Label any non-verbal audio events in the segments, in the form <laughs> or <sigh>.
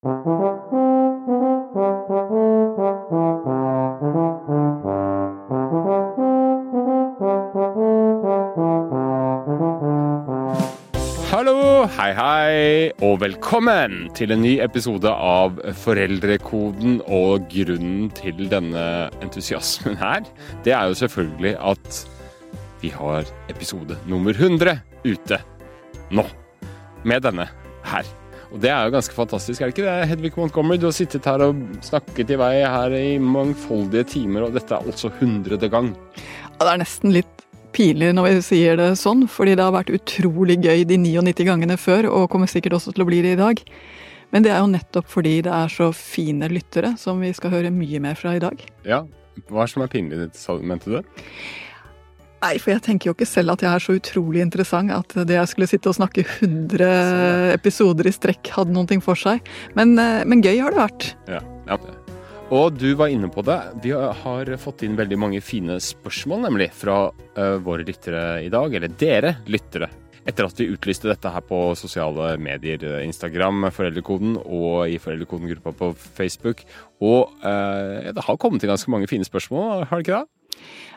Hallo, hei hei, og velkommen til en ny episode av Foreldrekoden. Og grunnen til denne entusiasmen her, det er jo selvfølgelig at vi har episode nummer 100 ute nå. Med denne her. Og det er jo ganske fantastisk, er det ikke det, Hedvig Montgomery? Du har sittet her og snakket i vei her i mangfoldige timer, og dette er altså hundrede gang. Ja, det er nesten litt pinlig når vi sier det sånn, fordi det har vært utrolig gøy de 99 gangene før, og kommer sikkert også til å bli det i dag. Men det er jo nettopp fordi det er så fine lyttere som vi skal høre mye mer fra i dag. Ja, hva er som er pinlig, mente du? Nei, for jeg tenker jo ikke selv at jeg er så utrolig interessant at det jeg skulle sitte og snakke 100 episoder i strekk hadde noe for seg. Men, eh, men gøy har det vært. Ja, ja. Og du var inne på det. Vi har fått inn veldig mange fine spørsmål, nemlig, fra uh, våre lyttere i dag. Eller dere lyttere. Etter at vi utlyste dette her på sosiale medier, Instagram, Foreldrekoden og i Foreldrekoden-gruppa på Facebook. Og uh, det har kommet inn ganske mange fine spørsmål, har det ikke det?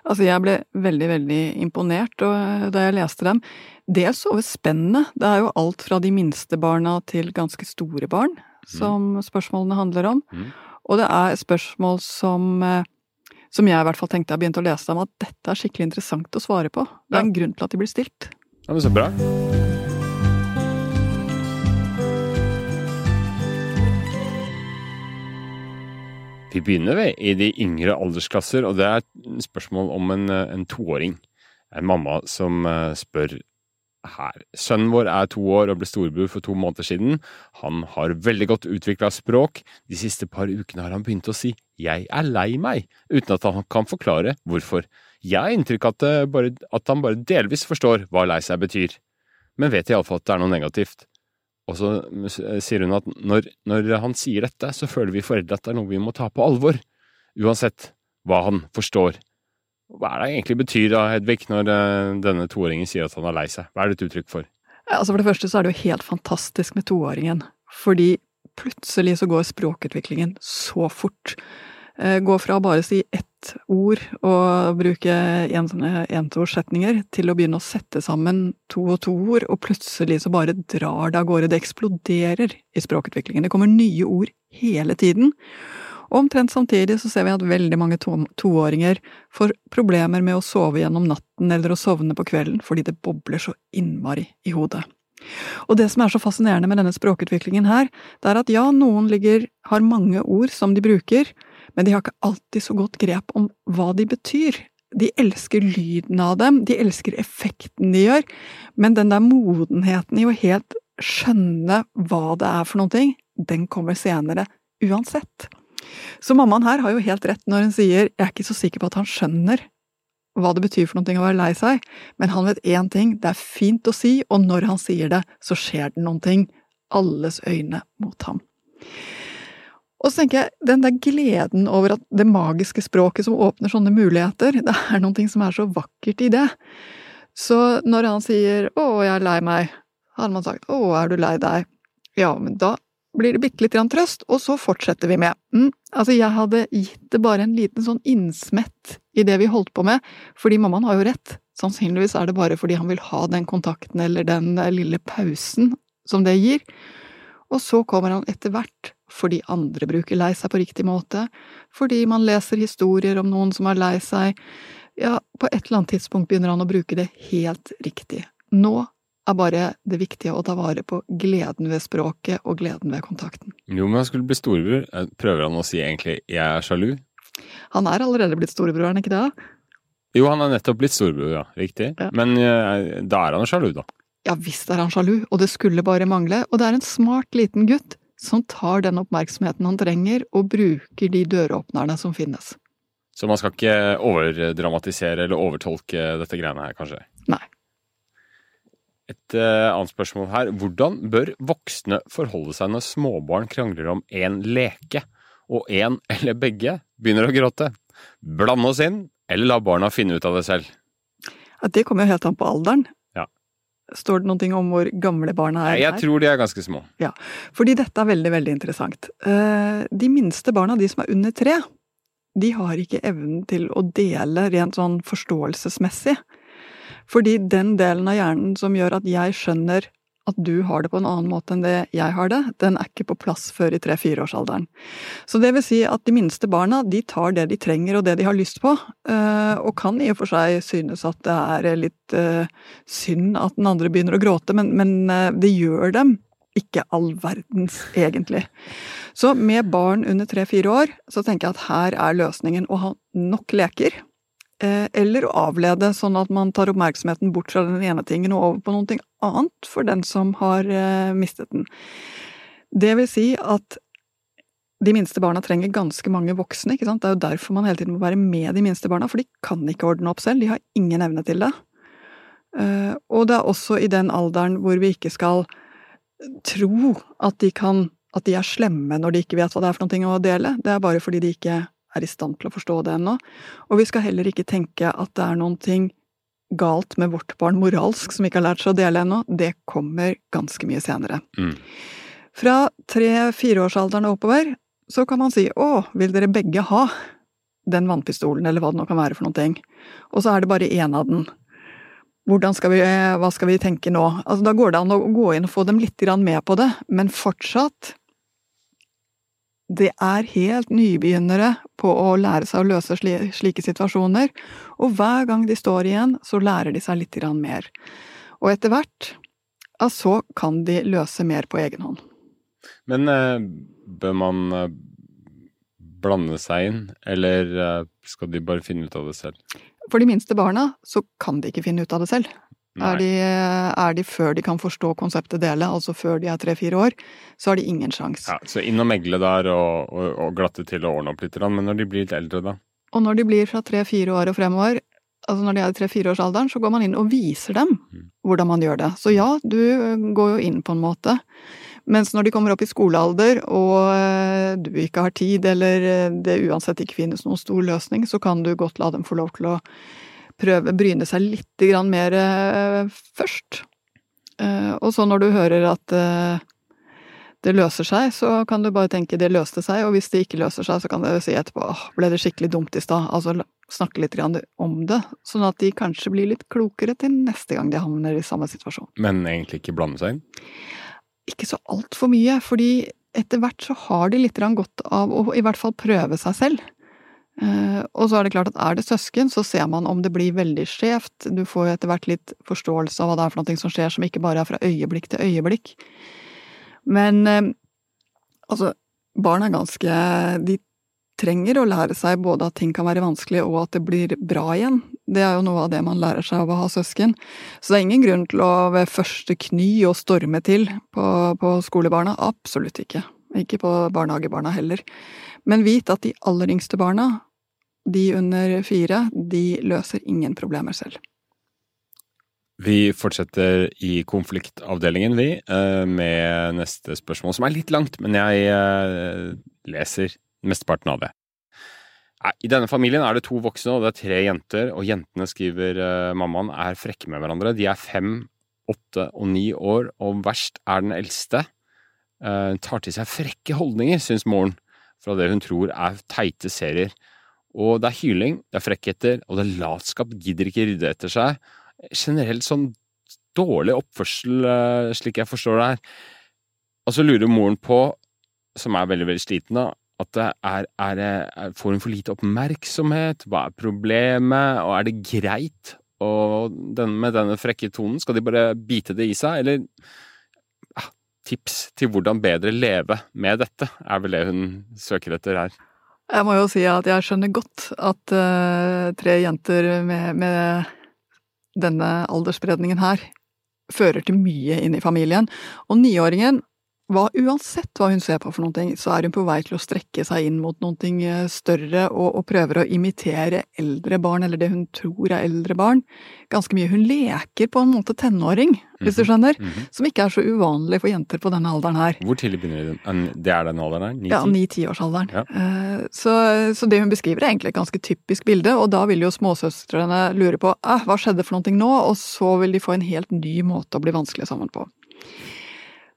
Altså, jeg ble veldig, veldig imponert da jeg leste dem. Det er så spennende. Det er jo alt fra de minste barna til ganske store barn som mm. spørsmålene handler om. Mm. Og det er spørsmål som, eh, som jeg i hvert fall tenkte jeg begynte å lese dem, at dette er skikkelig interessant å svare på. Det er en grunn til at de blir stilt. Ja, men Så bra. Vi begynner ved i de yngre aldersklasser, og det er et spørsmål om en, en toåring. En mamma som eh, spør her. Sønnen vår er to år og ble storebror for to måneder siden. Han har veldig godt utvikla språk. De siste par ukene har han begynt å si 'jeg er lei meg', uten at han kan forklare hvorfor. Jeg har inntrykk av at, at han bare delvis forstår hva lei seg betyr, men vet iallfall at det er noe negativt. Og så sier hun at når, når han sier dette, så føler vi foreldre at det er noe vi må ta på alvor, uansett hva han forstår. Hva er det egentlig betyr da, Hedvig, når eh, denne toåringen sier at han er lei seg? Hva er det et uttrykk for? Altså For det første så er det jo helt fantastisk med toåringen. Fordi plutselig så går språkutviklingen så fort. Eh, går fra å bare si ett ord og bruke entorssetninger, til å begynne å sette sammen to og to ord, og plutselig så bare drar det av gårde. Det eksploderer i språkutviklingen. Det kommer nye ord hele tiden. Og omtrent samtidig så ser vi at veldig mange to toåringer får problemer med å sove gjennom natten eller å sovne på kvelden fordi det bobler så innmari i hodet. Og det som er så fascinerende med denne språkutviklingen her, det er at ja, noen ligger, har mange ord som de bruker, men de har ikke alltid så godt grep om hva de betyr. De elsker lyden av dem, de elsker effekten de gjør, men den der modenheten i å helt skjønne hva det er for noe, den kommer senere uansett. Så mammaen her har jo helt rett når hun sier jeg er ikke så sikker på at han skjønner hva det betyr for noe å være lei seg, men han vet én ting, det er fint å si, og når han sier det, så skjer det noen ting. Alles øyne mot ham. Og så tenker jeg, den der gleden over at det magiske språket som åpner sånne muligheter, det er noe som er så vakkert i det. Så når han sier 'Å, jeg er lei meg', hadde man sagt 'Å, er du lei deg'? Ja, men da blir det bitte litt trøst, og så fortsetter vi med. Mm, altså, jeg hadde gitt det bare en liten sånn innsmett i det vi holdt på med, fordi mammaen har jo rett. Sannsynligvis er det bare fordi han vil ha den kontakten eller den lille pausen som det gir. Og så kommer han etter hvert, fordi andre bruker lei seg på riktig måte, fordi man leser historier om noen som er lei seg. Ja, på et eller annet tidspunkt begynner han å bruke det helt riktig. Nå er bare det viktige å ta vare på gleden ved språket og gleden ved kontakten. Jo, men han skulle bli storebror. Eh, prøver han å si egentlig 'jeg er sjalu'? Han er allerede blitt storebror, er han ikke det? Jo, han er nettopp blitt storebror, ja. Riktig. Ja. Men uh, da er han sjalu, da. Ja visst er han sjalu, og det skulle bare mangle. Og det er en smart liten gutt som tar den oppmerksomheten han trenger, og bruker de døråpnerne som finnes. Så man skal ikke overdramatisere eller overtolke dette greiene her, kanskje? Nei. Et uh, annet spørsmål her. Hvordan bør voksne forholde seg når småbarn krangler om én leke, og én eller begge begynner å gråte? Blande oss inn, eller la barna finne ut av det selv? Ja, det kommer jo helt an på alderen. Står det noe om hvor gamle barna er? Jeg tror de er ganske små. Ja, fordi dette er veldig, veldig interessant. Eh, De minste barna, de som er under tre, de har ikke evnen til å dele rent sånn forståelsesmessig. Fordi den delen av hjernen som gjør at jeg skjønner at du har det på en annen måte enn det jeg har det, den er ikke på plass før i tre-fireårsalderen. Så det vil si at de minste barna, de tar det de trenger og det de har lyst på, eh, og kan i og for seg synes at det er litt eh, synd at den andre begynner å gråte, men, men eh, det gjør dem ikke all verdens, egentlig. Så med barn under tre-fire år, så tenker jeg at her er løsningen å ha nok leker. Eh, Eller å avlede, sånn at man tar oppmerksomheten bort fra den ene tingen og over på noe annet for den som har eh, mistet den. Det vil si at de minste barna trenger ganske mange voksne, ikke sant. Det er jo derfor man hele tiden må være med de minste barna, for de kan ikke ordne opp selv. De har ingen evne til det. Eh, Og det er også i den alderen hvor vi ikke skal tro at de kan at de er slemme når de ikke vet hva det er for noe å dele. Det er bare fordi de ikke er i stand til å forstå det ennå. Og vi skal heller ikke tenke at det er noen ting galt med vårt barn moralsk som ikke har lært seg å dele ennå. Det kommer ganske mye senere. Mm. Fra tre-fireårsalderen og oppover så kan man si å, vil dere begge ha den vannpistolen, eller hva det nå kan være for noen ting. Og så er det bare én av den. Hvordan skal vi, hva skal vi tenke nå? Altså, da går det an å gå inn og få dem litt med på det, men fortsatt Det er helt nybegynnere på å lære seg å løse slike situasjoner, og hver gang de står igjen, så lærer de seg litt mer. Og etter hvert, ja, så kan de løse mer på egen hånd. Men eh, bør man eh, blande seg inn, eller eh, skal de bare finne ut av det selv? For de minste barna så kan de ikke finne ut av det selv. Er de, er de før de kan forstå konseptet dele, altså før de er tre-fire år, så har de ingen sjans. Ja, så inn og megle der og, og, og glatte til og ordne opp litt, men når de blir litt eldre, da? Og når de blir fra tre-fire år og fremover, altså når de er i tre-fireårsalderen, så går man inn og viser dem Mm. hvordan man gjør det. Så ja, du går jo inn på en måte. Mens når de kommer opp i skolealder, og eh, du ikke har tid, eller eh, det uansett ikke finnes noen stor løsning, så kan du godt la dem få lov til å prøve bryne seg litt grann mer eh, først. Eh, Og så når du hører at eh, det løser seg, så kan du bare tenke det løste seg, og hvis det ikke løser seg, så kan du si etterpå åh, ble det skikkelig dumt i stad, altså snakke litt grann om det, sånn at de kanskje blir litt klokere til neste gang de havner i samme situasjon. Men egentlig ikke blande seg inn? Ikke så altfor mye, fordi etter hvert så har de litt godt av å i hvert fall prøve seg selv. Eh, og så er det klart at er det søsken, så ser man om det blir veldig skjevt. Du får etter hvert litt forståelse av hva det er for noe som skjer, som ikke bare er fra øyeblikk til øyeblikk. Men eh, altså, barn er ganske De trenger å lære seg både at ting kan være vanskelig, og at det blir bra igjen. Det er jo noe av det man lærer seg av å ha søsken. Så det er ingen grunn til å ved første kny og storme til på, på skolebarna. Absolutt ikke. Ikke på barnehagebarna heller. Men vit at de aller yngste barna, de under fire, de løser ingen problemer selv. Vi fortsetter i konfliktavdelingen, vi, eh, med neste spørsmål, som er litt langt, men jeg eh, leser mesteparten av det. I denne familien er det to voksne, og det er tre jenter, og jentene, skriver eh, mammaen, er frekke med hverandre. De er fem, åtte og ni år, og verst er den eldste. Eh, tar til seg frekke holdninger, syns moren, fra det hun tror er teite serier. Og det er hyling, det er frekkheter, og det er latskap, gidder ikke rydde etter seg generelt sånn dårlig oppførsel, eh, slik jeg forstår det her. Og så lurer moren på, som er veldig, veldig sliten da, at det er, er, er, får hun for lite oppmerksomhet? Hva er problemet? Og er det greit og den, med denne frekke tonen? Skal de bare bite det i seg, eller tips til hvordan bedre leve med dette, er vel det hun søker etter her. Jeg må jo si at jeg skjønner godt at uh, tre jenter med, med denne aldersspredningen her fører til mye inn i familien. Og niåringen hva, uansett hva hun ser på for ting, så er hun på vei til å strekke seg inn mot noe eh, større og, og, prøver å imitere eldre barn, eller det hun tror er eldre barn, ganske mye. Hun leker på en måte tenåring, hvis du mhm. skjønner, mm -hmm. som ikke er så uvanlig for jenter på denne alderen her. Hvor tidlig begynner hun? Det er den alderen her? 9, ja, ni-tiårsalderen. Ja. Uh, så, så, det hun beskriver er egentlig et ganske typisk bilde, og da vil jo småsøstrene lure på eh, hva skjedde for noe nå, og så vil de få en helt ny måte å bli vanskelig sammen på.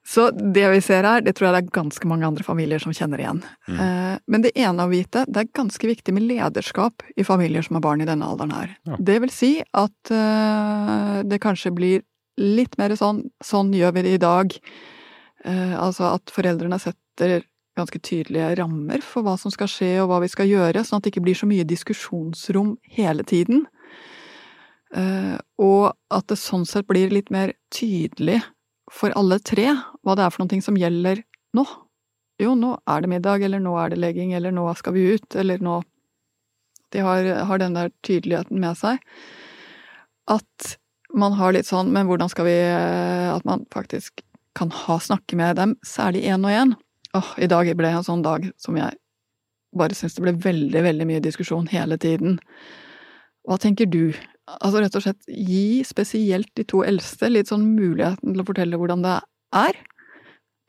Så det vi ser her, det tror jeg det er ganske mange andre familier som kjenner igjen. Mm. Eh, men det ene å vite, det er ganske viktig med lederskap i familier som har barn i denne alderen her. Ja. Det vil si at uh, det kanskje blir litt mer sånn sånn gjør vi det i dag. Uh, altså at foreldrene setter ganske tydelige rammer for hva som skal skje og hva vi skal gjøre, sånn at det ikke blir så mye diskusjonsrom hele tiden. Og at det sånn sett blir litt mer tydelig for alle tre hva det er for noe som gjelder nå. Jo, nå er det middag, eller nå er det legging, eller nå skal vi ut, eller nå De har, har den der tydeligheten med seg. At man har litt sånn Men hvordan skal vi At man faktisk kan ha snakke med dem, særlig én og én. Åh, i dag ble en sånn dag som jeg bare syns det ble veldig, veldig mye diskusjon hele tiden. Hva tenker du? Altså rett og slett gi spesielt de to eldste litt sånn muligheten til å fortelle hvordan det er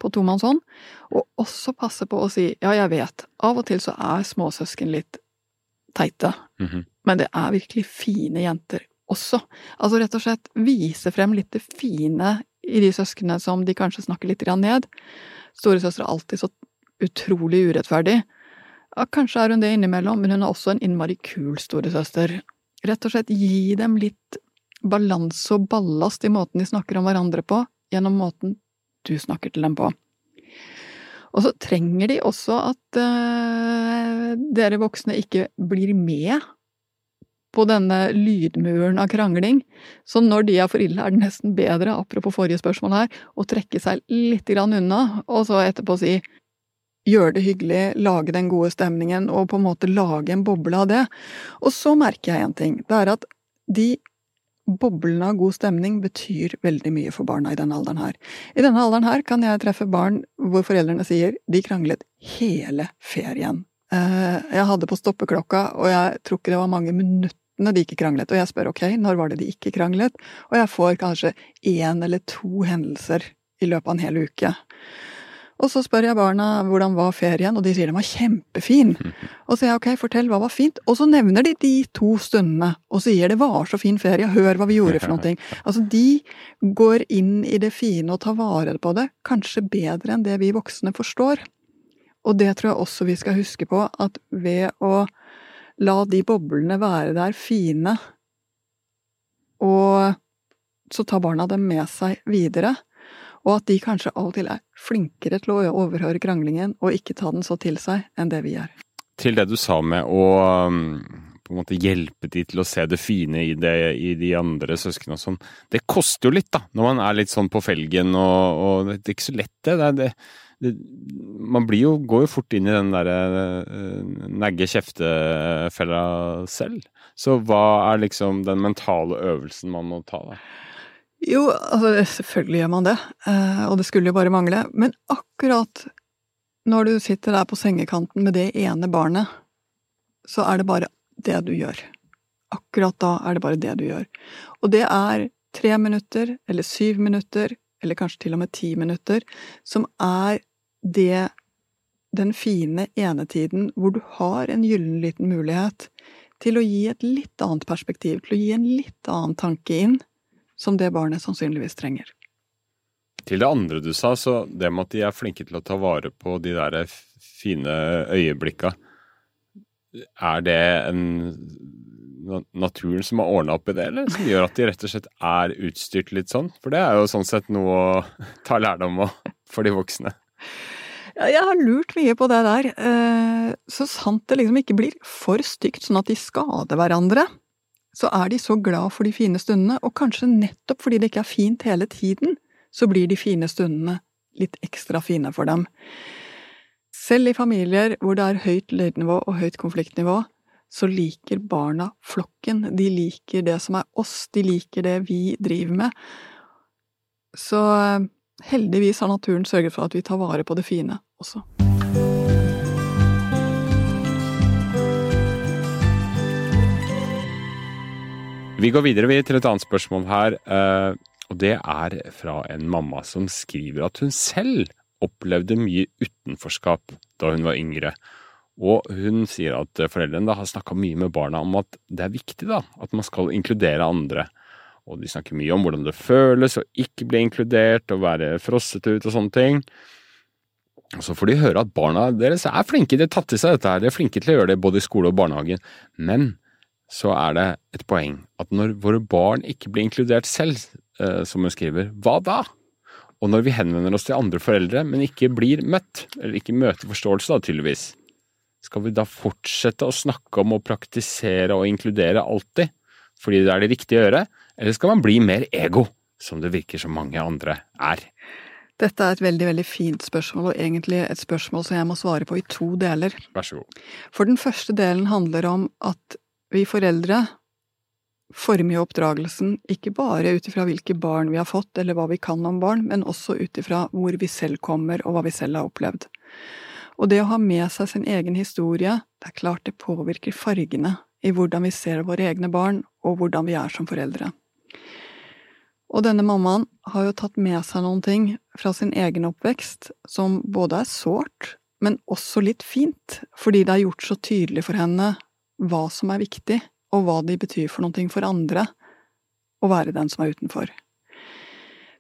på tomannshånd, og også passe på å si ja, jeg vet, av og til så er småsøsken litt teite, mm -hmm. men det er virkelig fine jenter også. Altså rett og slett vise frem litt det fine i de søsknene som de kanskje snakker litt ned. Storesøster er alltid så utrolig urettferdig. Ja, kanskje er hun det innimellom, men hun er også en innmari kul storesøster, Rett og slett gi dem litt balanse og ballast i måten de snakker om hverandre på, gjennom måten du snakker til dem på. Og så trenger de også at uh, dere voksne ikke blir med på denne lydmuren av krangling. Så når de er for ille, er det nesten bedre, apropos forrige spørsmål her, å trekke seg litt unna, og så etterpå si gjøre det hyggelig, lage den gode stemningen og på en måte lage en boble av det. Og så merker jeg en ting. Det er at de boblene av god stemning betyr veldig mye for barna i denne alderen her. I denne alderen her kan jeg treffe barn hvor foreldrene sier de kranglet hele ferien. Eh, jeg hadde på stoppeklokka, og jeg tror ikke det var mange minuttene de ikke kranglet. Og jeg spør ok, når var det de ikke kranglet? Og jeg får kanskje én eller to hendelser i løpet av en hel uke. Og så spør jeg barna hvordan var ferien, og de sier den var kjempefin. <laughs> Og så sier jeg ok, fortell hva var fint, og så nevner de de to stundene og sier det var så fin ferie, hør hva vi gjorde for noe. <laughs> Altså de går inn i det fine og tar vare på det, kanskje bedre enn det vi voksne forstår. Og det tror jeg også vi skal huske på, at ved å la de boblene være der fine, og så tar barna dem med seg videre, og at de kanskje av og til er flinkere til å overhøre kranglingen og ikke ta den så til seg enn det vi er. Til det du sa med å um, på en måte hjelpe de til å se det fine i, det, i de andre søsknene og sånn. Det koster jo litt, da, når man er litt sånn på felgen og, og det er ikke så lett, det. det, det, det man jo, går jo fort inn i den derre uh, negge-kjefte-fella selv. Så hva er liksom den mentale øvelsen man må ta, da? Jo, altså selvfølgelig gjør man det, eh, og det skulle jo bare mangle, men akkurat når du sitter der på sengekanten med det ene barnet, så er det bare det du gjør. Akkurat da er det bare det du gjør. Og det er tre minutter, eller syv minutter, eller kanskje til og med ti minutter, som er det den fine enetiden hvor du har en gyllen liten mulighet til å gi et litt annet perspektiv, til å gi en litt annen tanke inn, som det barnet sannsynligvis trenger. Til det andre du sa, så det med at de er flinke til å ta vare på de der fine øyeblikka, er det en naturen som har ordna opp i det, eller som gjør at de rett og slett er utstyrt litt sånn? For det er jo sånn sett noe å ta lærdom av for de voksne. Jeg har lurt mye på det der. Eh, så sant det liksom ikke blir for stygt sånn at de skader hverandre så er de så glad for de fine stundene, og kanskje nettopp fordi det ikke er fint hele tiden, så blir de fine stundene litt ekstra fine for dem. Selv i familier hvor det er høyt lydnivå og høyt konfliktnivå, så liker barna flokken, de liker det som er oss, de liker det vi driver med. Så heldigvis har naturen sørget for at vi tar vare på det fine også. Vi går videre til et annet spørsmål her, eh, og det er fra en mamma som skriver at hun selv opplevde mye utenforskap da hun var yngre. Og hun sier at foreldrene har snakka mye med barna om at det er viktig da, at man skal inkludere andre. Og de snakker mye om hvordan det føles å ikke bli inkludert, og være frosset ut og sånne ting. Og så får de høre at barna deres er flinke, de har tatt til seg dette her, de er flinke til å gjøre det både i skole og barnehagen. Men så er det et poeng at når våre barn ikke blir inkludert selv, eh, som hun skriver, hva da? Og når vi henvender oss til andre foreldre, men ikke blir møtt, eller ikke møter forståelse, da tydeligvis, skal vi da fortsette å snakke om å praktisere og inkludere alltid, fordi det er det riktige å gjøre, eller skal man bli mer ego, som det virker som mange andre er? Dette er et veldig veldig fint spørsmål, og egentlig et spørsmål som jeg må svare på i to deler. Vær så god. For den første delen handler om at vi foreldre former jo oppdragelsen ikke bare ut ifra hvilke barn vi har fått, eller hva vi kan om barn, men også ut ifra hvor vi selv kommer og hva vi selv har opplevd. Og det å ha med seg sin egen historie, det er klart det påvirker fargene i hvordan vi ser våre egne barn, og hvordan vi er som foreldre. Og denne mammaen har jo tatt med seg noen ting fra sin egen oppvekst som både er sårt, men også litt fint, fordi det er gjort så tydelig for henne hva som er viktig, og hva de betyr for noe for andre, å være den som er utenfor.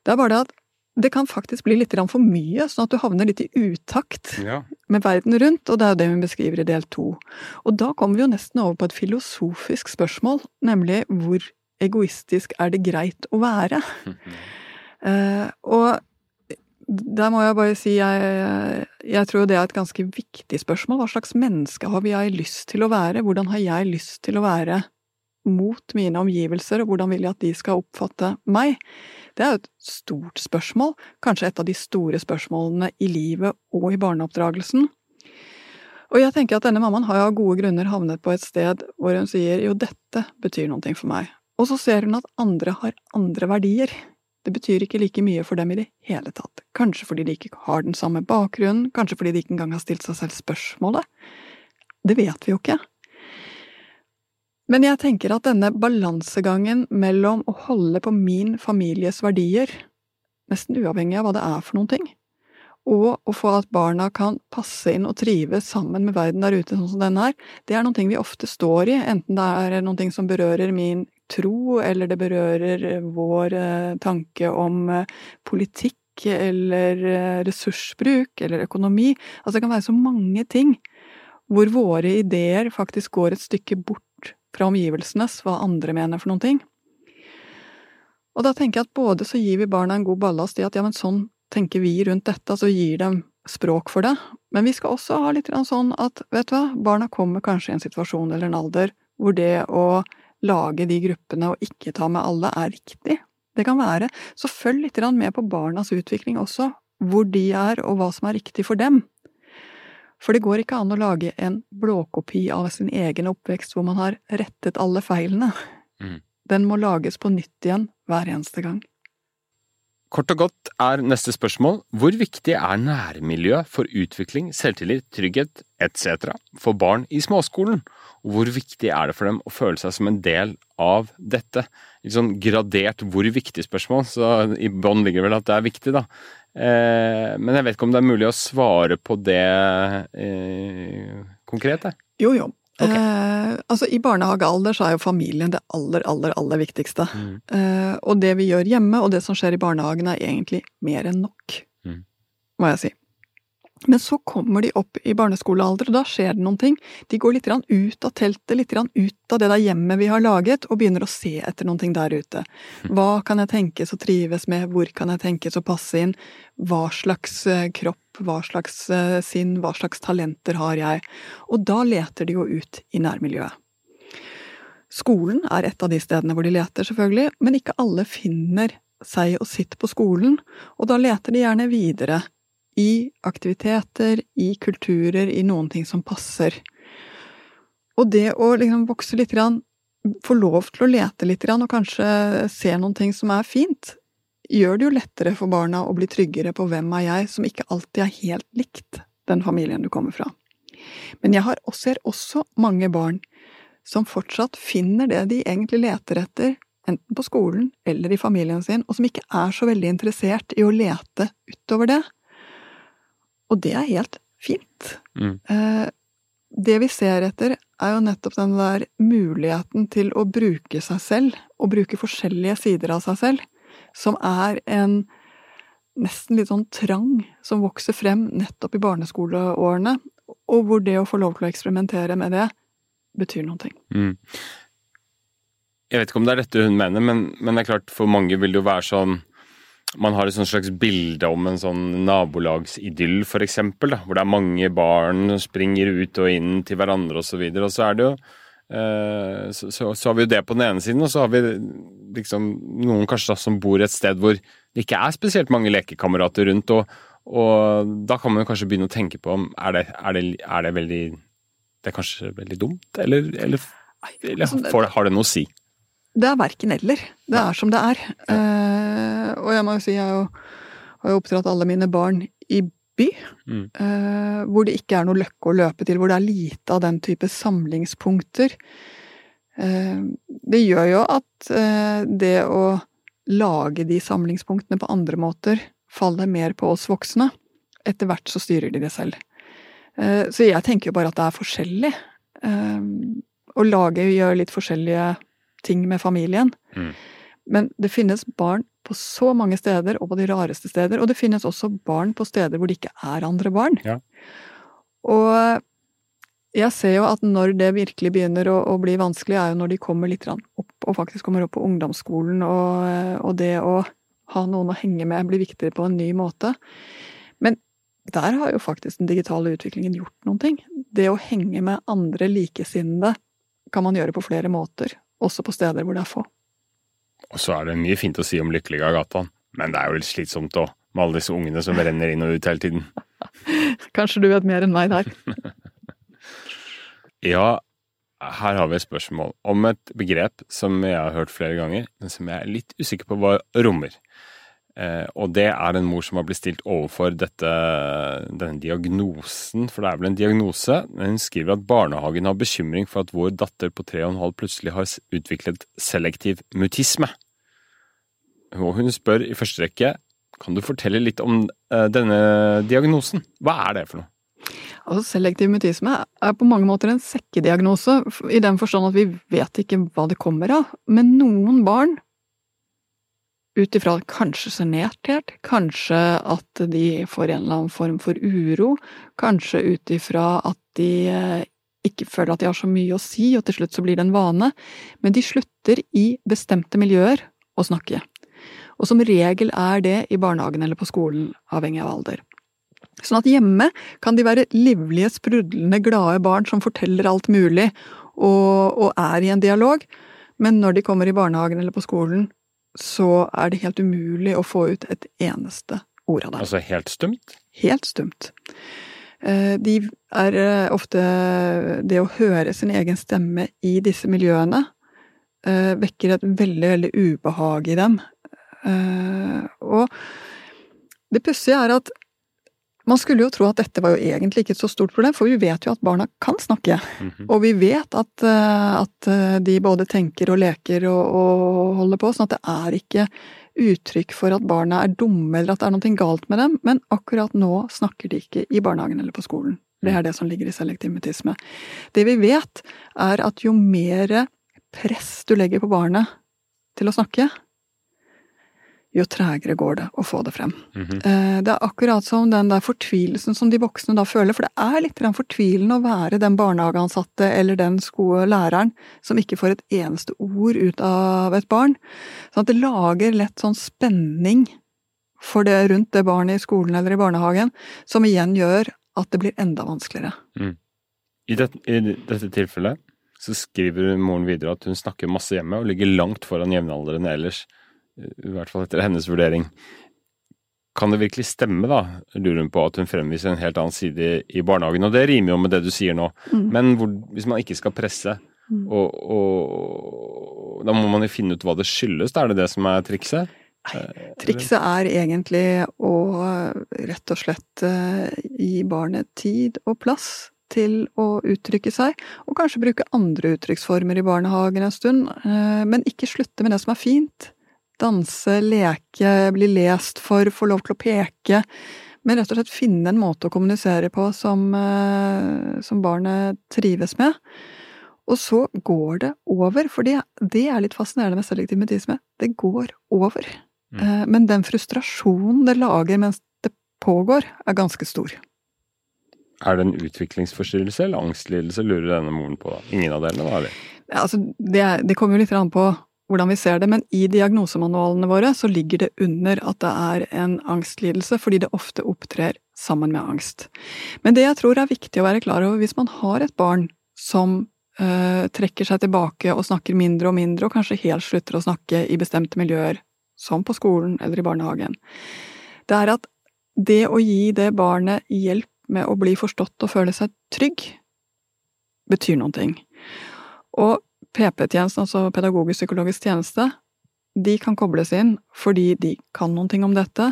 Det er bare det at det kan faktisk bli litt for mye, sånn at du havner litt i utakt Ja. med verden rundt, og det er jo det vi beskriver i del to. Og da kommer vi jo nesten over på et filosofisk spørsmål, nemlig hvor egoistisk er det greit å være? uh, <laughs> og der må jeg bare si jeg, jeg tror det er et ganske viktig spørsmål. Hva slags menneske har jeg lyst til å være? Hvordan har jeg lyst til å være mot mine omgivelser, og hvordan vil jeg at de skal oppfatte meg? Det er jo et stort spørsmål, kanskje et av de store spørsmålene i livet og i barneoppdragelsen. Og jeg tenker at denne mammaen har av gode grunner havnet på et sted hvor hun sier jo, dette betyr noe for meg. Og så ser hun at andre har andre verdier. Det betyr ikke like mye for dem i det hele tatt. Kanskje fordi de ikke har den samme bakgrunnen, kanskje fordi de ikke engang har stilt seg selv spørsmålet. Det vet vi jo ikke. Men jeg tenker at denne balansegangen mellom å holde på min families verdier, nesten uavhengig av hva det er for noen ting, og å få at barna kan passe inn og trives sammen med verden der ute sånn som denne er, det er noen ting vi ofte står i, enten det er noen ting som berører min tro, eller det berører vår eh, tanke om eh, politikk eller eh, ressursbruk eller økonomi. Altså det kan være så mange ting hvor våre ideer faktisk går et stykke bort fra omgivelsenes, hva andre mener for noen ting. Og da tenker jeg at både så gir vi barna en god ballast i at ja, men sånn tenker vi rundt dette, altså gir dem språk for det, men vi skal også ha litt sånn at, vet du hva, barna kommer kanskje i en situasjon eller en alder hvor det å lage de gruppene og ikke ta med alle er riktig. Det kan være. Så følg litt med på barnas utvikling også, hvor de er og hva som er riktig for dem. For det går ikke an å lage en blåkopi av sin egen oppvekst hvor man har rettet alle feilene. Mm. Den må lages på nytt igjen hver eneste gang. Kort og godt er neste spørsmål hvor viktig er nærmiljø for utvikling, selvtillit, trygghet etc. for barn i småskolen? Og hvor viktig er det for dem å føle seg som en del av dette? Litt sånn gradert hvor viktig spørsmål, så i bånn ligger vel at det er viktig, da. Eh, men jeg vet ikke om det er mulig å svare på det eh, konkret? Jeg. Jo, jo. Okay. Eh, altså, I barnehagealder så er jo familien det aller, aller, aller viktigste. Mm. Eh, og det vi gjør hjemme, og det som skjer i barnehagen, er egentlig mer enn nok, Mm. må jeg si. Men så kommer de opp i barneskolealder, og da skjer det noen ting. De går litt ut av teltet, litt ut av det der hjemmet vi har laget, og begynner å se etter noen ting der ute. Hva kan jeg tenkes å trives med, hvor kan jeg tenkes å passe inn, hva slags eh, kropp, hva slags eh, sinn, hva slags talenter har jeg? Og da leter de jo ut i nærmiljøet. Skolen er et av de stedene hvor de leter, selvfølgelig, men ikke alle finner seg og sitt på skolen, og da leter de gjerne videre i aktiviteter, i kulturer, i noen ting som passer. Og det å liksom vokse litt få lov til å lete litt og kanskje se noen ting som er fint, gjør det jo lettere for barna å bli tryggere på hvem er jeg, som ikke alltid er helt likt den familien du kommer fra. Men jeg har ser også mange barn som fortsatt finner det de egentlig leter etter, enten på skolen eller i familien sin, og som ikke er så veldig interessert i å lete utover det. Og det er helt fint. Mm. Eh, det vi ser etter, er jo nettopp den der muligheten til å bruke seg selv, og bruke forskjellige sider av seg selv, som er en nesten litt sånn trang som vokser frem nettopp i barneskoleårene, og hvor det å få lov til å eksperimentere med det betyr noen ting. Mm. Jeg vet ikke om det er dette hun mener, men, men, det er klart for mange vil det jo være sånn Man har et slags bilde om en sånn nabolagsidyll, eksempel, hvor det er mange barn som springer ut og inn til hverandre osv. Og, så og så er det jo eh, så, så, så, har vi jo det på den ene siden, og så har vi liksom noen kanskje da, som bor et sted hvor det ikke er spesielt mange lekekamerater rundt. og og da kan man kanskje begynne å tenke på om er det, er det, er det veldig Det er kanskje veldig dumt, eller, eller, eller altså, har det noe å si? Det er verken eller. Det er som det er. Uh, og jeg må jo si, jeg har jo, har jo oppdratt alle mine barn i by, mm. uh, hvor det ikke er noe løkke å løpe til, hvor det er lite av den type samlingspunkter. Uh, det gjør jo at det å lage de samlingspunktene på andre måter faller mer på oss voksne. Etter hvert så styrer de det selv. Eh, så jeg tenker jo bare at det er forskjellig. Eh, å lage gjør litt forskjellige ting med familien. Mm. Men det finnes barn på så mange steder, og på de rareste steder. Og det finnes også barn på steder hvor det ikke er andre barn. Ja. Og jeg ser jo at når det virkelig begynner å, å, bli vanskelig, er jo når de kommer litt opp, og faktisk kommer opp på ungdomsskolen, og, og det å ha noen å henge med blir viktigere på en ny måte. Men der har jo faktisk den digitale utviklingen gjort noen ting. Det å henge med andre likesinnede kan man gjøre på flere måter, også på steder hvor det er få. Og så er det mye fint å si om Lykkelige gataen, men det er jo litt slitsomt òg, med alle disse ungene som renner inn og ut hele tiden. <laughs> Kanskje du vet mer enn meg der. <laughs> ja, her har vi et spørsmål om et begrep som jeg har hørt flere ganger, men som jeg er litt usikker på hva rommer. Eh, og det er en mor som har blitt stilt overfor dette, denne diagnosen, for det er vel en diagnose. Hun skriver at barnehagen har bekymring for at vår datter på tre og en halv plutselig har utviklet selektiv mutisme. Og hun spør i første rekke kan du fortelle litt om eh, denne diagnosen. Hva er det for noe? Altså, selektiv mutisme er på mange måter en sekkediagnose, i den forstand at vi vet ikke hva det kommer av. Men noen barn, ut ifra kanskje sjenerthet, kanskje at de får en eller annen form for uro, kanskje ut ifra at de eh, ikke føler at de har så mye å si, og til slutt så blir det en vane, men de slutter i bestemte miljøer å snakke. Og som regel er det i barnehagen eller på skolen, avhengig av alder. Sånn at hjemme kan de være livlige, sprudlende, glade barn som forteller alt mulig og, og, er i en dialog, men når de kommer i barnehagen eller på skolen, så er det helt umulig å få ut et eneste ord av dem. Altså helt stumt? Helt stumt. Eh, de er eh, ofte Det å høre sin egen stemme i disse miljøene eh, vekker et veldig, veldig ubehag i dem. Og det pussige er at man skulle jo tro at dette var jo egentlig ikke et så stort problem, for vi vet jo at barna kan snakke. Mm -hmm. Og vi vet at, eh, at, eh, de både tenker og leker og, og, holder på, sånn at det er ikke uttrykk for at barna er dumme eller at det er noe galt med dem, men akkurat nå snakker de ikke i barnehagen eller på skolen. Det er det som ligger i selektiv mutisme. Det vi vet, er at jo mer press du legger på barnet til å snakke, jo tregere går det å få det frem. Mm -hmm. Det er akkurat som den der fortvilelsen som de voksne da føler, for det er litt fortvilende å være den barnehageansatte eller den læreren som ikke får et eneste ord ut av et barn. Sånn at det lager lett sånn spenning for det rundt det barnet i skolen eller i barnehagen, som igjen gjør at det blir enda vanskeligere. Mm. I, det, I dette tilfellet så skriver moren videre at hun snakker masse hjemme og ligger langt foran jevnaldrende ellers i hvert fall etter hennes vurdering. Kan det virkelig stemme, da, lurer hun på, at hun fremviser en helt annen side i barnehagen? Og det rimer jo med det du sier nå, mm. men hvor, hvis man ikke skal presse, mm. og, og, da må man jo finne ut hva det skyldes, da er det det som er trikset? Nei, trikset er egentlig å rett og slett eh, gi barnet tid og plass til å uttrykke seg, og kanskje bruke andre uttrykksformer i barnehagen en stund, eh, men ikke slutte med det som er fint. Danse, leke, bli lest for, få lov til å peke. Men rett og slett finne en måte å kommunisere på som, eh, som barnet trives med. Og så går det over, for det, det er litt fascinerende med selektiv mutisme. Det går over. Mm. Eh, men den frustrasjonen det lager mens det pågår, er ganske stor. Er det en utviklingsforstyrrelse eller angstlidelse, lurer denne moren på? Ingen av delene, da? Ja, altså, det, det, kommer jo litt an på hvordan vi ser det, men i diagnosemanualene våre så ligger det under at det er en angstlidelse, fordi det ofte opptrer sammen med angst. Men det jeg tror er viktig å være klar over hvis man har et barn som øh, trekker seg tilbake og snakker mindre og mindre, og kanskje helt slutter å snakke i bestemte miljøer, som på skolen eller i barnehagen, det er at det å gi det barnet hjelp med å bli forstått og føle seg trygg, betyr noen ting. Og PP-tjenesten, altså pedagogisk-psykologisk tjeneste, de kan kobles inn fordi de kan noen ting om dette,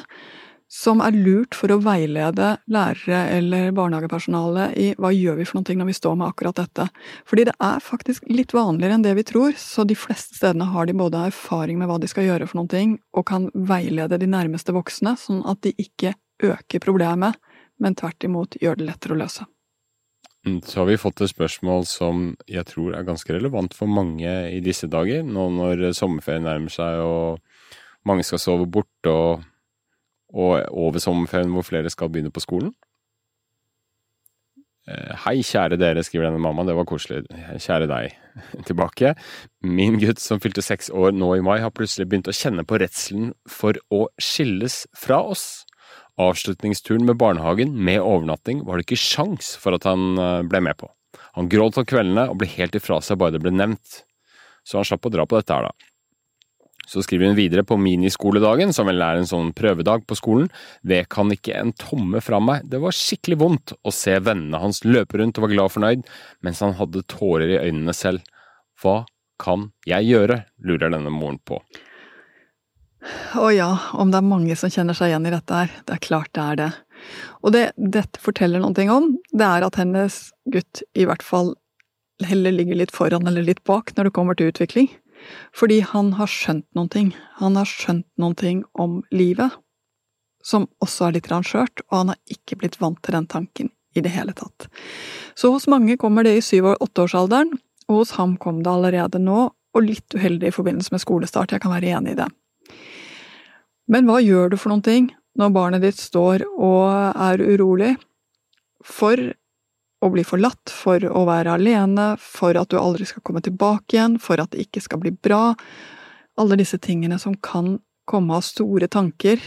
som er lurt for å veilede lærere eller barnehagepersonale i hva gjør vi for ting når vi står med akkurat dette. Fordi det er faktisk litt vanligere enn det vi tror, så de fleste stedene har de både erfaring med hva de skal gjøre for ting, og kan veilede de nærmeste voksne, sånn at de ikke øker problemet, men tvert imot gjør det lettere å løse. Mm, så har vi fått et spørsmål som jeg tror er ganske relevant for mange i disse dager, nå når sommerferien nærmer seg og mange skal sove bort, og, og over sommerferien hvor flere skal begynne på skolen. Eh, hei, kjære dere, skriver denne mammaen, det var koselig. Kjære deg. <laughs> Tilbake. Min gutt som fylte seks år nå i mai, har plutselig begynt å kjenne på redselen for å skilles fra oss. Avslutningsturen med barnehagen med overnatting var det ikke sjans for at han eh, ble med på. Han gråt om kveldene og ble helt ifra seg bare det ble nevnt. Så han slapp å dra på dette her, da. Så skriver hun videre på miniskoledagen, som vel er en sånn prøvedag på skolen. Det kan ikke en tomme fra meg, det var skikkelig vondt å se vennene hans løpe rundt og var glad og fornøyd, mens han hadde tårer i øynene selv. Hva kan jeg gjøre, lurer denne moren på. Å ja, om det er mange som kjenner seg igjen i dette her. Det er klart det er det. Og det dette forteller noe om, det er at hennes gutt i hvert fall heller ligger litt foran eller litt bak når det kommer til utvikling. Fordi han har skjønt noen ting. Han har skjønt noen ting om livet, som også er litt skjørt, og han har ikke blitt vant til den tanken i det hele tatt. Så hos mange kommer det i syv- og åtteårsalderen, og hos ham kom det allerede nå, og litt uheldig i forbindelse med skolestart, jeg kan være enig i det. Men hva gjør du for noen ting når barnet ditt står og er urolig for å bli forlatt, for å være alene, for at du aldri skal komme tilbake igjen, for at det ikke skal bli bra, alle disse tingene som kan komme av store tanker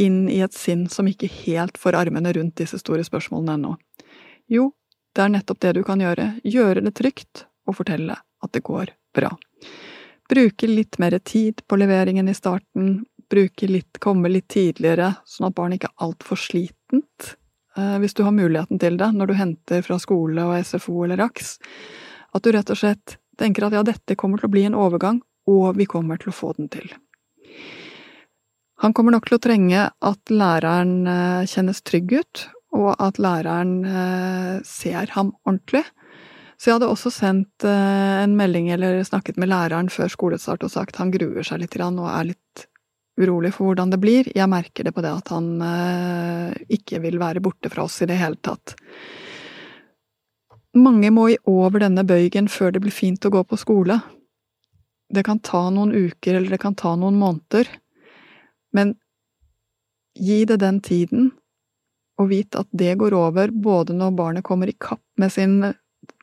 inn i et sinn som ikke helt får armene rundt disse store spørsmålene ennå. Jo, det er nettopp det du kan gjøre, gjøre det trygt og fortelle at det går bra. Bruke litt mer tid på leveringen i starten, bruke litt, komme litt tidligere, sånn at barnet ikke er altfor slitent, eh, hvis du har muligheten til det, når du henter fra skole og SFO eller AKS. At du rett og slett tenker at ja, dette kommer til å bli en overgang, og vi kommer til å få den til. Han kommer nok til å trenge at læreren eh, kjennes trygg ut, og at læreren eh, ser ham ordentlig. Så jeg hadde også sendt en melding eller snakket med læreren før skolestart og sagt han gruer seg litt og er litt urolig for hvordan det blir. Jeg merker det på det at han eh, ikke vil være borte fra oss i det hele tatt. Mange må i over denne bøygen før det blir fint å gå på skole. Det kan ta noen uker, eller det kan ta noen måneder, men gi det den tiden, og vit at det går over både når barnet kommer i kapp med sin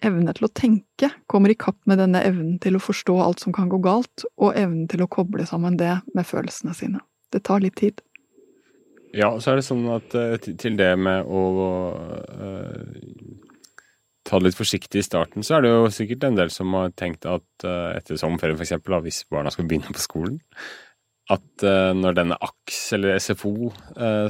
evne til å tenke kommer i kapp med denne evnen til å forstå alt som kan gå galt, og evnen til å koble sammen det med følelsene sine. Det tar litt tid. Ja, så er det sånn at eh, til det med å uh, ta det litt forsiktig i starten, så er det jo sikkert en del som har tenkt at uh, etter sommerferien f.eks., hvis barna skal begynne på skolen, at når denne AKS, eller SFO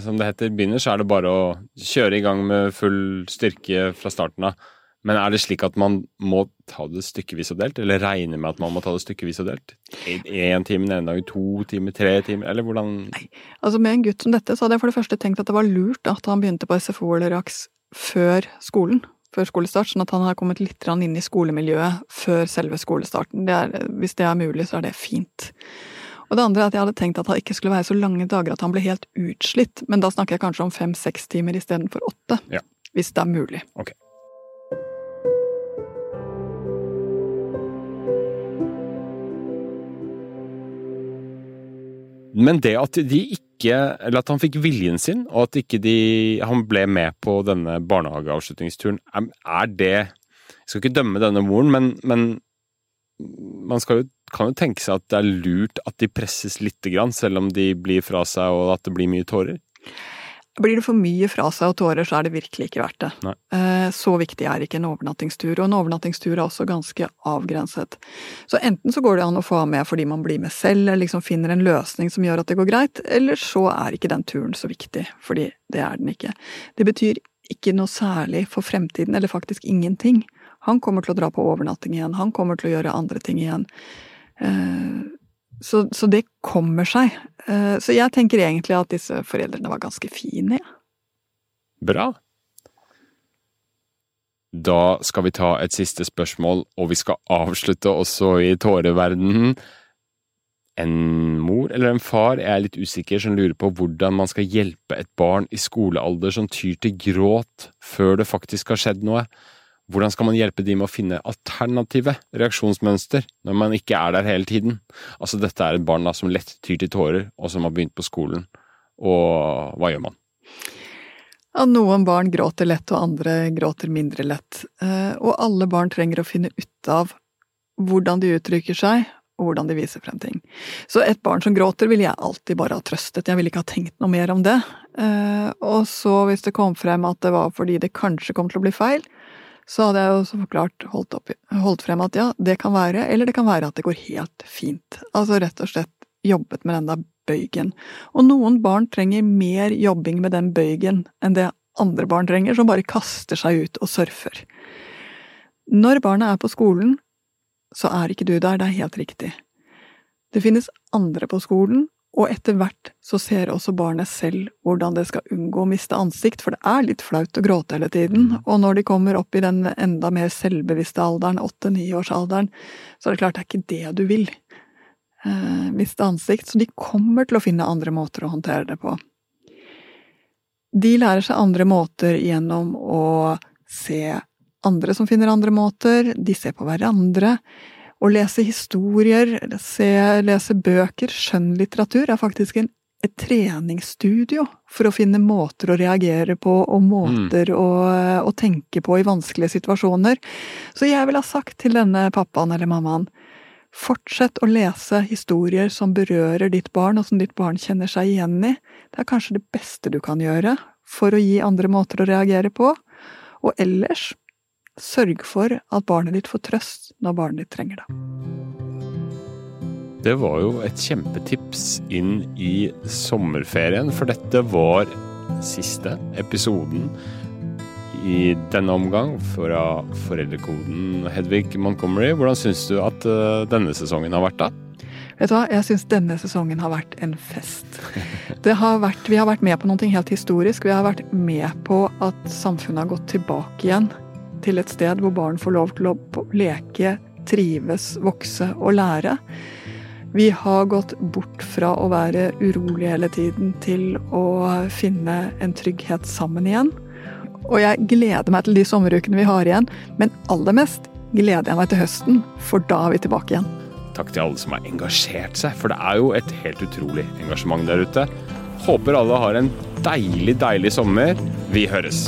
som det heter, begynner, så er det bare å kjøre i gang med full styrke fra starten av Men er det slik at man må ta det stykkevis og delt, eller regne med at man må ta det stykkevis og delt? Én time den ene dagen, to timer, tre timer, eller hvordan Nei, altså med en gutt som dette, så hadde jeg for det første tenkt at det var lurt at han begynte på SFO eller RAKS før skolen. Før skolestart, sånn at han har kommet litt inn i skolemiljøet før selve skolestarten. Det er, hvis det er mulig, så er det fint. Og det andre er at jeg hadde tenkt at det ikke skulle være så lange dager at han ble helt utslitt, men da snakker jeg kanskje om fem-seks timer istedenfor åtte. Ja. Hvis det er mulig. Ok. Men det at de ikke Eller at han fikk viljen sin, og at ikke de Han ble med på denne barnehageavslutningsturen, er, det Jeg skal ikke dømme denne moren, men, men man jo, kan jo tenke seg at det er lurt at de presses lite grann, selv om de blir fra seg og at det blir mye tårer? Blir det for mye fra seg og tårer, så er det virkelig ikke verdt det. Nei. Eh, så viktig er ikke en overnattingstur, og en overnattingstur er også ganske avgrenset. Så enten så går det an å få av med fordi man blir med selv, eller liksom finner en løsning som gjør at det går greit, eller så er ikke den turen så viktig, fordi det er den ikke. Det betyr ikke noe særlig for fremtiden, eller faktisk ingenting. Han kommer til å dra på overnatting igjen, han kommer til å gjøre andre ting igjen. Eh, så, så det kommer seg. Eh, så jeg tenker egentlig at disse foreldrene var ganske fine, ja. Bra. Da skal vi ta et siste spørsmål, og vi skal avslutte også i tåreverdenen. En mor eller en far, jeg er litt usikker, som lurer på hvordan man skal hjelpe et barn i skolealder som tyr til gråt før det faktisk har skjedd noe. Hvordan skal man hjelpe de med å finne alternative reaksjonsmønster når man ikke er der hele tiden? Altså, dette er et barn da, som lett tyr til tårer, og som har begynt på skolen. Og hva gjør man? Ja, noen barn gråter lett, og andre gråter mindre lett. Eh, og alle barn trenger å finne ut av hvordan de uttrykker seg, og hvordan de viser frem ting. Så et barn som gråter, ville jeg alltid bare ha trøstet, jeg ville ikke ha tenkt noe mer om det. Eh, og så, hvis det kom frem at det var fordi det kanskje kom til å bli feil, så hadde jeg jo så forklart holdt, opp, holdt frem at ja, det kan være, eller det kan være at det går helt fint. Altså rett og slett jobbet med den der bøygen. Og noen barn trenger mer jobbing med den bøygen enn det andre barn trenger, som bare kaster seg ut og surfer. Når barnet er på skolen, så er ikke du der, det er helt riktig. Det finnes andre på skolen og etter hvert så ser også barnet selv hvordan det skal unngå å miste ansikt, for det er litt flaut å gråte hele tiden, mm. og når de kommer opp i den enda mer selvbevisste alderen, åtte-niårsalderen, så er det klart det er ikke det du vil. Eh, miste ansikt, så de kommer til å finne andre måter å håndtere det på. De lærer seg andre måter gjennom å se andre som finner andre måter, de ser på hverandre, å lese historier, se, lese bøker, skjønnlitteratur, er faktisk en, et treningsstudio for å finne måter å reagere på og måter mm. å, å, tenke på i vanskelige situasjoner. Så jeg ville ha sagt til denne pappaen eller mammaen Fortsett å lese historier som berører ditt barn, og som ditt barn kjenner seg igjen i. Det er kanskje det beste du kan gjøre for å gi andre måter å reagere på. Og ellers Sørg for at barnet ditt får trøst når barnet ditt trenger det. Det var jo et kjempetips inn i sommerferien, for dette var siste episoden i denne omgang fra Foreldrekoden. Hedvig Montgomery, hvordan syns du at eh, denne sesongen har vært da? Vet du hva, jeg syns denne sesongen har vært en fest. Har vært, vi har vært med på noe helt historisk. Vi har vært med på at samfunnet har gått tilbake igjen til et sted hvor barn får lov til å leke, trives, vokse og lære. Vi har gått bort fra å være urolige hele tiden til å finne en trygghet sammen igjen. Og jeg gleder meg til de sommerukene vi har igjen, men aller mest gleder jeg meg til høsten, for da er vi tilbake igjen. Takk til alle som har engasjert seg, for det er jo et helt utrolig engasjement der ute. Håper alle har en deilig, deilig sommer. Vi høres.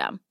system.